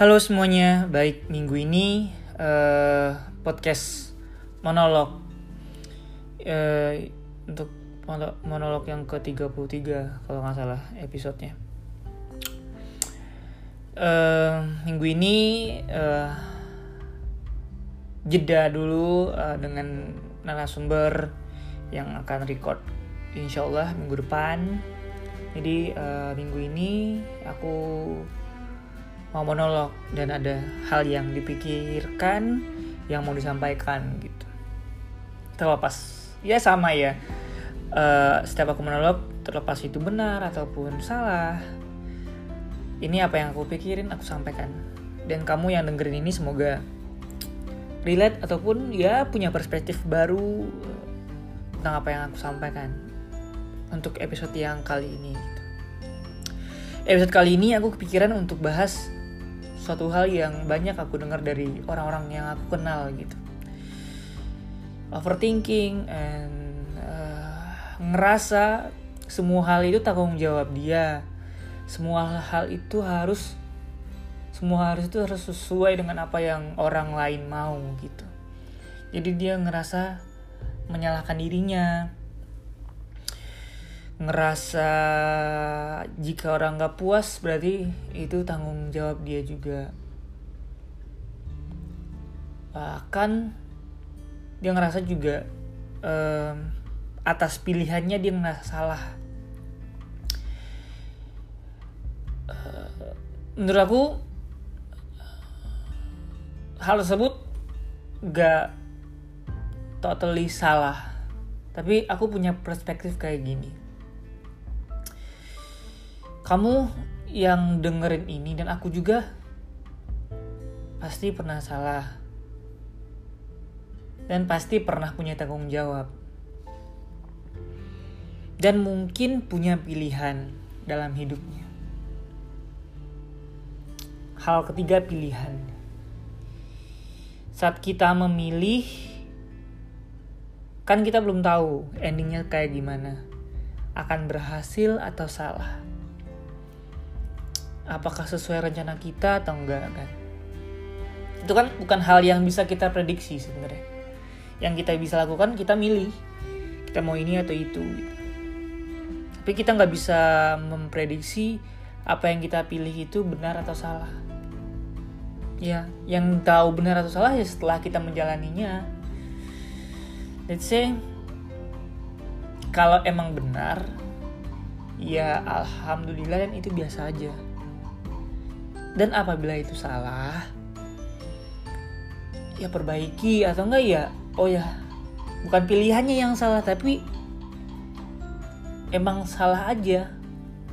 Halo semuanya, baik minggu ini uh, podcast monolog uh, untuk monolog yang ke-33 kalau nggak salah episodenya. Uh, minggu ini uh, jeda dulu uh, dengan narasumber yang akan record insya Allah minggu depan. Jadi uh, minggu ini aku mau monolog dan ada hal yang dipikirkan yang mau disampaikan gitu. Terlepas. Ya sama ya. Uh, setiap aku monolog terlepas itu benar ataupun salah ini apa yang aku pikirin aku sampaikan. Dan kamu yang dengerin ini semoga relate ataupun ya punya perspektif baru tentang apa yang aku sampaikan untuk episode yang kali ini gitu. episode kali ini aku kepikiran untuk bahas suatu hal yang banyak aku dengar dari orang-orang yang aku kenal gitu. Overthinking and uh, ngerasa semua hal itu tanggung jawab dia. Semua hal itu harus semua harus itu harus sesuai dengan apa yang orang lain mau gitu. Jadi dia ngerasa menyalahkan dirinya ngerasa jika orang gak puas berarti itu tanggung jawab dia juga. Bahkan dia ngerasa juga um, atas pilihannya dia ngerasa salah. Uh, menurut aku hal tersebut gak totally salah. Tapi aku punya perspektif kayak gini kamu yang dengerin ini dan aku juga pasti pernah salah dan pasti pernah punya tanggung jawab dan mungkin punya pilihan dalam hidupnya. Hal ketiga pilihan. Saat kita memilih kan kita belum tahu endingnya kayak gimana. Akan berhasil atau salah apakah sesuai rencana kita atau enggak kan? Itu kan bukan hal yang bisa kita prediksi sebenarnya. Yang kita bisa lakukan kita milih. Kita mau ini atau itu gitu. tapi kita nggak bisa memprediksi apa yang kita pilih itu benar atau salah. Ya yang tahu benar atau salah ya setelah kita menjalaninya. Let's say kalau emang benar ya alhamdulillah dan itu biasa aja dan apabila itu salah, ya perbaiki atau enggak ya, oh ya, bukan pilihannya yang salah tapi emang salah aja.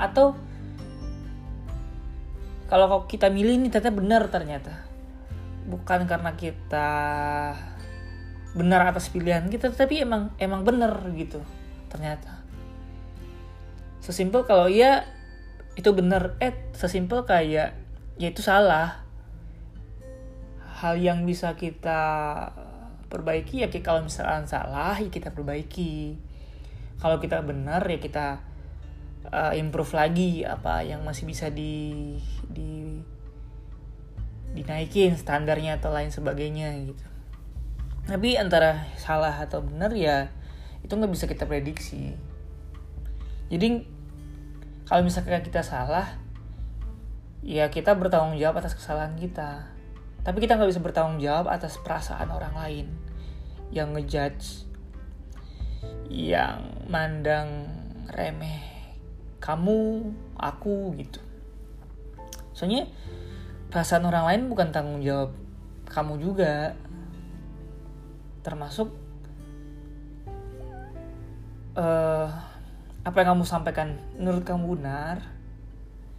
Atau kalau kita milih ini ternyata benar ternyata. Bukan karena kita benar atas pilihan kita tapi emang emang benar gitu ternyata. Sesimpel kalau iya itu benar eh sesimpel kayak ya itu salah. Hal yang bisa kita perbaiki ya kalau misalkan salah ya kita perbaiki. Kalau kita benar ya kita uh, improve lagi apa yang masih bisa di di dinaikin standarnya atau lain sebagainya gitu. Tapi antara salah atau benar ya itu nggak bisa kita prediksi. Jadi kalau misalkan kita salah ya kita bertanggung jawab atas kesalahan kita. Tapi kita nggak bisa bertanggung jawab atas perasaan orang lain yang ngejudge yang mandang remeh kamu aku gitu. Soalnya perasaan orang lain bukan tanggung jawab kamu juga. Termasuk uh, apa yang kamu sampaikan menurut kamu benar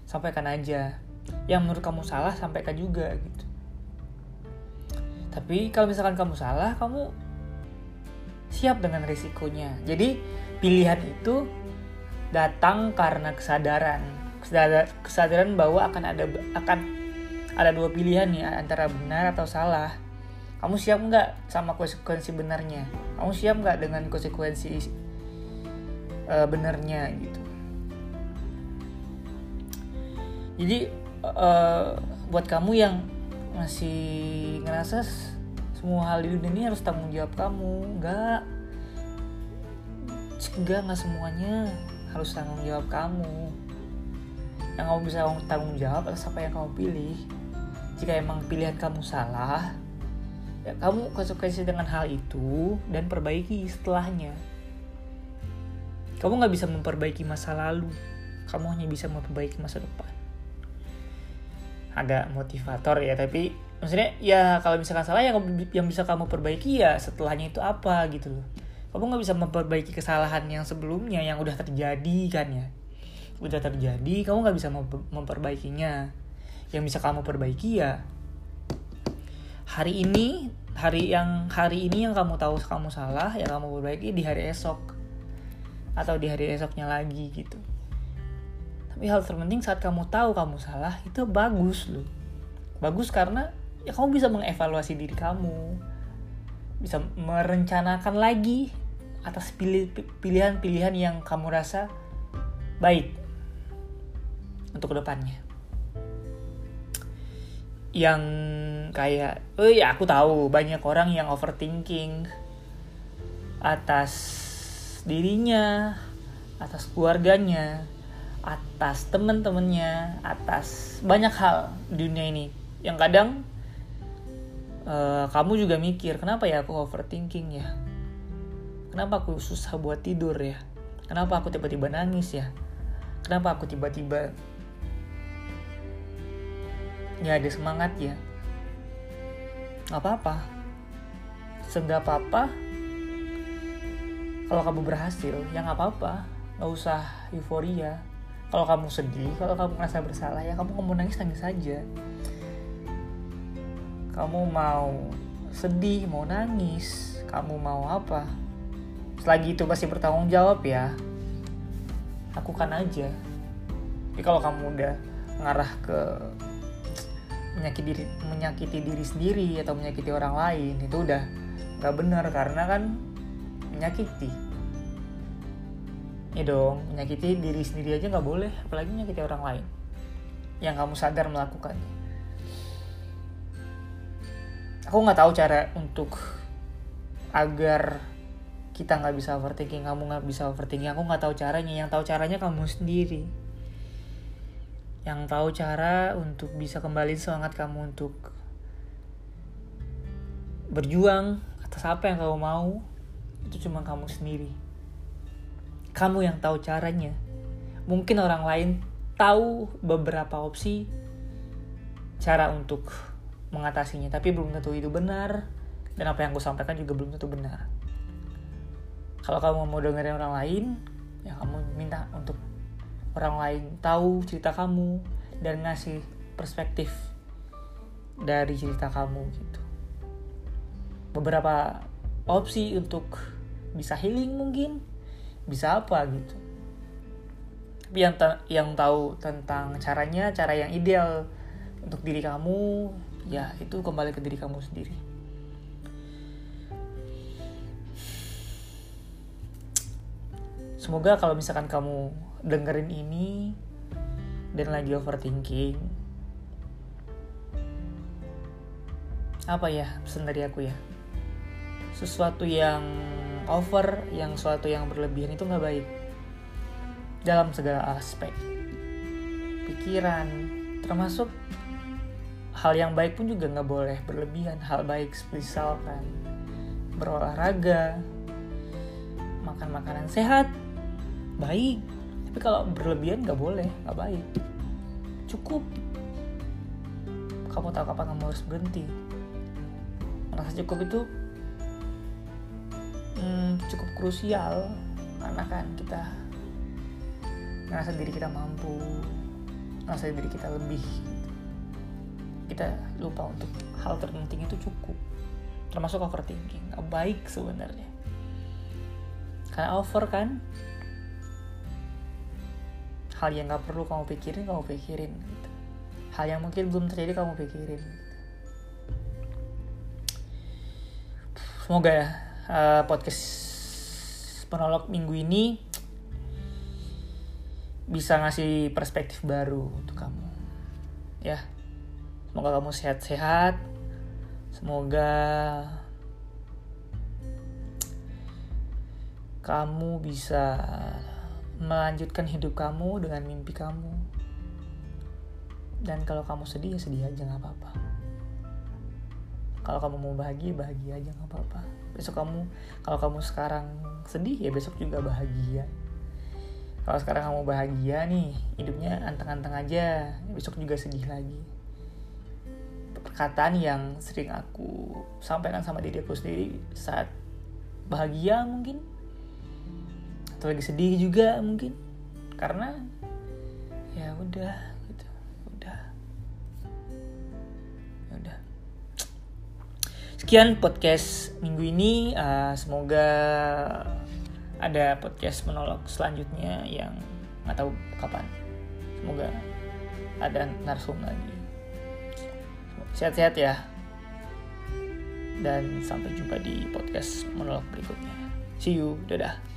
sampaikan aja yang menurut kamu salah sampaikan juga gitu. Tapi kalau misalkan kamu salah kamu siap dengan risikonya. Jadi pilihan itu datang karena kesadaran. Kesadaran bahwa akan ada akan ada dua pilihan nih antara benar atau salah. Kamu siap nggak sama konsekuensi benarnya? Kamu siap nggak dengan konsekuensi uh, benarnya gitu? Jadi uh, buat kamu yang masih ngerasa semua hal di dunia ini harus tanggung jawab kamu. Enggak enggak nggak semuanya harus tanggung jawab kamu. Yang kamu bisa tanggung jawab atas apa yang kamu pilih. Jika emang pilihan kamu salah ya kamu konsekuensi dengan hal itu dan perbaiki setelahnya. Kamu nggak bisa memperbaiki masa lalu. Kamu hanya bisa memperbaiki masa depan agak motivator ya tapi maksudnya ya kalau misalkan salah yang yang bisa kamu perbaiki ya setelahnya itu apa gitu loh. Kamu nggak bisa memperbaiki kesalahan yang sebelumnya yang udah terjadi kan ya. Udah terjadi kamu nggak bisa memperbaikinya. Yang bisa kamu perbaiki ya hari ini hari yang hari ini yang kamu tahu kamu salah ya kamu perbaiki di hari esok. Atau di hari esoknya lagi gitu tapi hal terpenting saat kamu tahu kamu salah itu bagus loh. Bagus karena ya kamu bisa mengevaluasi diri kamu. Bisa merencanakan lagi atas pilihan-pilihan yang kamu rasa baik untuk ke depannya. Yang kayak oh ya aku tahu banyak orang yang overthinking atas dirinya atas keluarganya atas temen-temennya, atas banyak hal di dunia ini. Yang kadang uh, kamu juga mikir kenapa ya aku overthinking ya? Kenapa aku susah buat tidur ya? Kenapa aku tiba-tiba nangis ya? Kenapa aku tiba-tiba ya ada semangat ya? Nggak apa-apa. Seenggak apa-apa kalau kamu berhasil ya nggak apa-apa. Nggak usah euforia kalau kamu sedih kalau kamu merasa bersalah ya kamu mau nangis nangis saja kamu mau sedih mau nangis kamu mau apa? Selagi itu pasti bertanggung jawab ya lakukan aja. Tapi kalau kamu udah ngarah ke menyakiti diri menyakiti diri sendiri atau menyakiti orang lain itu udah nggak benar. Karena kan menyakiti ya dong menyakiti diri sendiri aja nggak boleh apalagi menyakiti orang lain yang kamu sadar melakukannya. Aku nggak tahu cara untuk agar kita nggak bisa overthinking kamu nggak bisa overthinking. Aku nggak tahu caranya yang tahu caranya kamu sendiri. Yang tahu cara untuk bisa kembali semangat kamu untuk berjuang atas apa yang kamu mau itu cuma kamu sendiri kamu yang tahu caranya. Mungkin orang lain tahu beberapa opsi cara untuk mengatasinya, tapi belum tentu itu benar. Dan apa yang gue sampaikan juga belum tentu benar. Kalau kamu mau dengerin orang lain, ya kamu minta untuk orang lain tahu cerita kamu dan ngasih perspektif dari cerita kamu gitu. Beberapa opsi untuk bisa healing mungkin bisa apa gitu. Tapi yang yang tahu tentang caranya cara yang ideal untuk diri kamu ya itu kembali ke diri kamu sendiri. Semoga kalau misalkan kamu dengerin ini dan lagi overthinking apa ya pesan dari aku ya sesuatu yang over yang suatu yang berlebihan itu nggak baik. Dalam segala aspek. Pikiran termasuk hal yang baik pun juga nggak boleh berlebihan. Hal baik misalkan berolahraga makan makanan sehat baik. Tapi kalau berlebihan nggak boleh nggak baik. Cukup. Kamu tahu kapan kamu harus berhenti. Merasa cukup itu hmm, cukup krusial karena kan kita ngerasa diri kita mampu ngerasa diri kita lebih kita lupa untuk hal terpenting itu cukup termasuk overthinking baik sebenarnya. Karena over kan? Hal yang gak perlu kamu pikirin kamu pikirin gitu. hal yang mungkin belum terjadi kamu pikirin semoga ya uh, podcast penolok minggu ini bisa ngasih perspektif baru untuk kamu. Ya semoga kamu sehat-sehat. Semoga kamu bisa melanjutkan hidup kamu dengan mimpi kamu. Dan kalau kamu sedih ya sedih aja nggak apa-apa kalau kamu mau bahagia bahagia aja nggak apa-apa. Besok kamu kalau kamu sekarang sedih ya besok juga bahagia. Kalau sekarang kamu bahagia nih hidupnya anteng-anteng aja besok juga sedih lagi. Perkataan yang sering aku sampaikan sama diri aku sendiri saat bahagia mungkin atau lagi sedih juga mungkin. Karena ya udah sekian podcast minggu ini. Uh, semoga ada podcast menolak selanjutnya yang nggak tahu kapan. Semoga ada narsum lagi. Sehat-sehat ya. Dan sampai jumpa di podcast menolak berikutnya. See you. Dadah